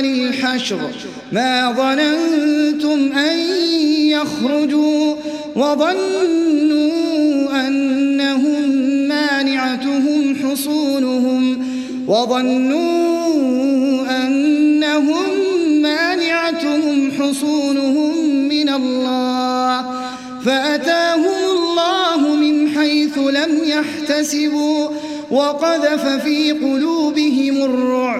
لأول الحشر ما ظننتم أن يخرجوا وظنوا أنهم مانعتهم حصونهم وظنوا أنهم مانعتهم حصونهم من الله فأتاهم الله من حيث لم يحتسبوا وقذف في قلوبهم الرعب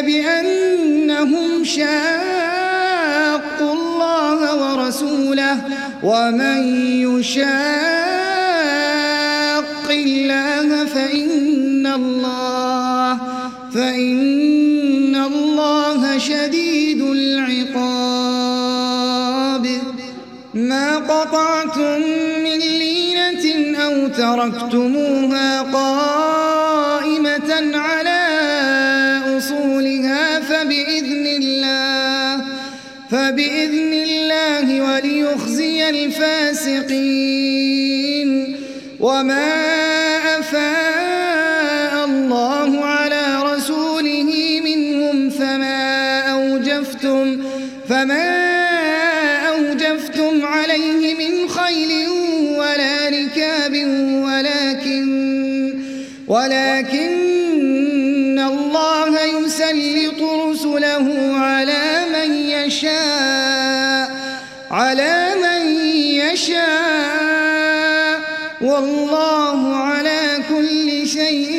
بأنهم شاقوا الله ورسوله ومن يشاق الله فإن الله فإن الله شديد العقاب. ما قطعتم من لينة أو تركتموها قائمة وما أفاء الله على رسوله منهم فما أوجفتم فما أوجفتم عليه من خيل ولا ركاب ولكن ولكن الله يسلط رسله على من يشاء على من يشاء والله على كل شيء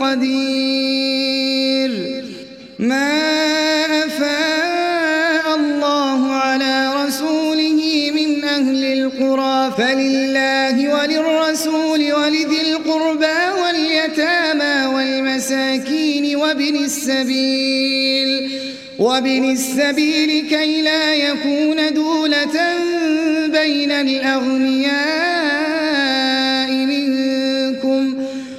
قدير. ما أفاء الله على رسوله من أهل القرى فلله وللرسول ولذي القربى واليتامى والمساكين وابن السبيل. وابن السبيل كي لا يكون دولة بين الأغنياء.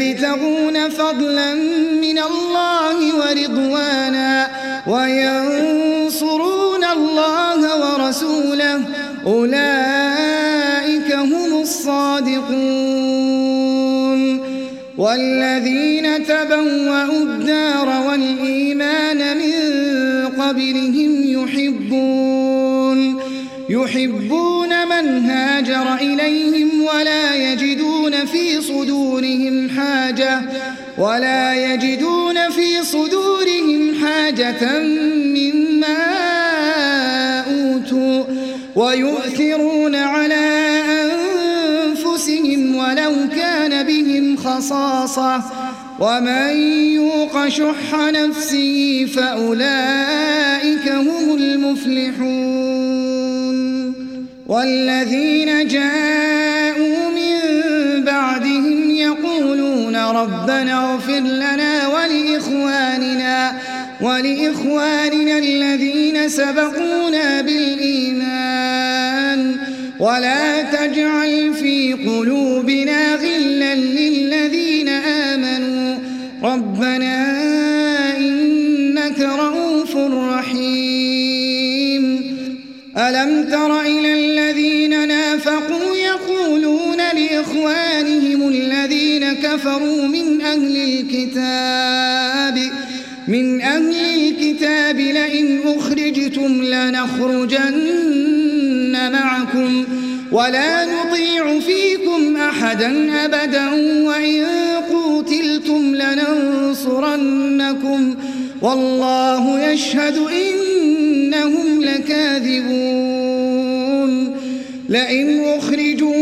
يبتغون فضلا من الله ورضوانا وينصرون الله ورسوله. أولئك هم الصادقون. والذين تبوأوا الدار والإيمان من قبلهم يحبون يحبون هاجر إليهم ولا يجدون في صدورهم حاجة ولا يجدون في صدورهم حاجة مما أوتوا ويؤثرون على أنفسهم ولو كان بهم خصاصة. ومن يوق شح نفسه فأولئك هم المفلحون. والذين جاءوا من بعدهم يقولون ربنا اغفر لنا ولإخواننا ولإخواننا الذين سبقونا بالإيمان. ولا تجعل في قلوبنا غلا للذين كفروا من أهل الكتاب من أهل الكتاب لئن أخرجتم لنخرجن معكم ولا نطيع فيكم أحدا أبدا وإن قوتلتم لننصرنكم والله يشهد إنهم لكاذبون. لئن أخرجوا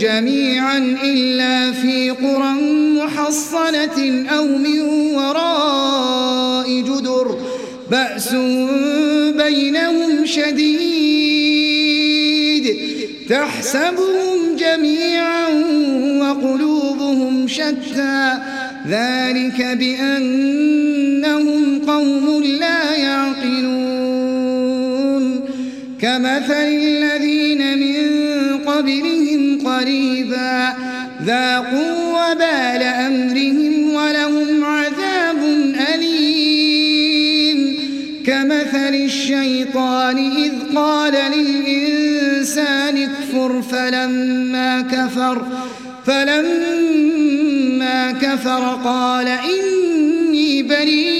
جميعا إلا في قرى محصنة أو من وراء جدر. بأس بينهم شديد. تحسبهم جميعا وقلوبهم شتى. ذلك بأنهم قوم لا يعقلون. كمثل الذين قبلهم قريبا ذاقوا وبال أمرهم ولهم عذاب أليم. كمثل الشيطان إذ قال للإنسان اكفر فلما كفر فلما كفر قال إني بريء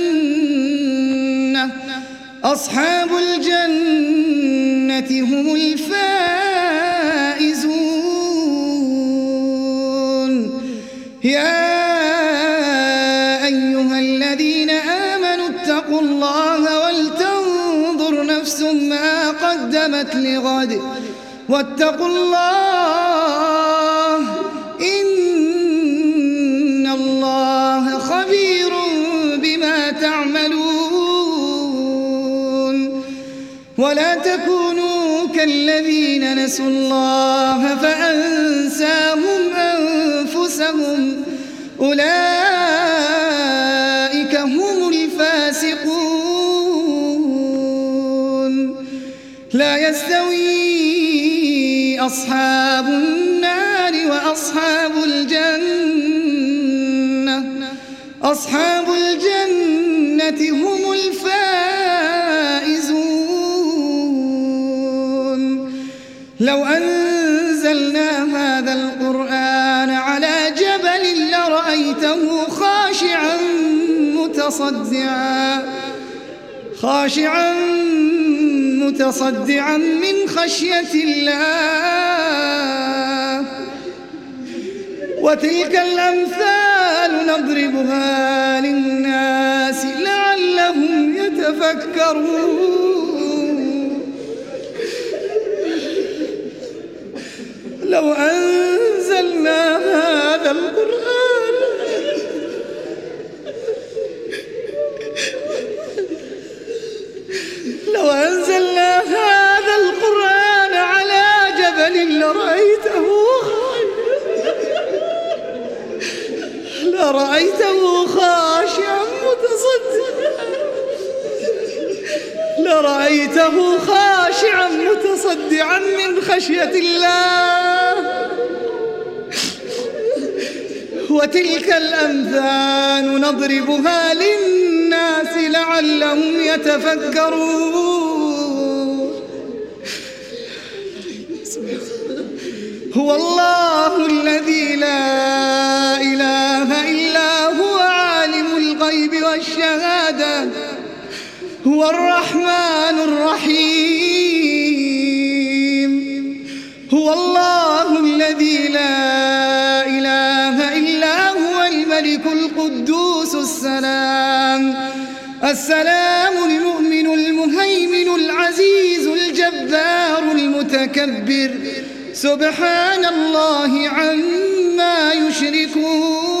أصحاب الجنة هم الفائزون. يا أيها الذين آمنوا اتقوا الله ولتنظر نفس ما قدمت لغد. واتقوا الله نسوا الله فأنساهم أنفسهم. أولئك هم الفاسقون. لا يستوي أصحاب النار وأصحاب الجنة. أصحاب الجنة هم الفائزون لو أنزلنا هذا القرآن على جبل لرأيته خاشعا متصدعا خاشعا متصدعا من خشية الله. وتلك الأمثال نضربها للناس لعلهم يتفكرون. لرأيته خاشعا متصدعا. لرأيته خاشعا متصدعا من خشية الله. وتلك الأمثال نضربها للناس لعلهم يتفكرون. هو الله الذي لا هو الرحمن الرحيم. هو الله الذي لا إله إلا هو الملك القدوس السلام. السلام المؤمن المهيمن العزيز الجبار المتكبر. سبحان الله عما يشركون.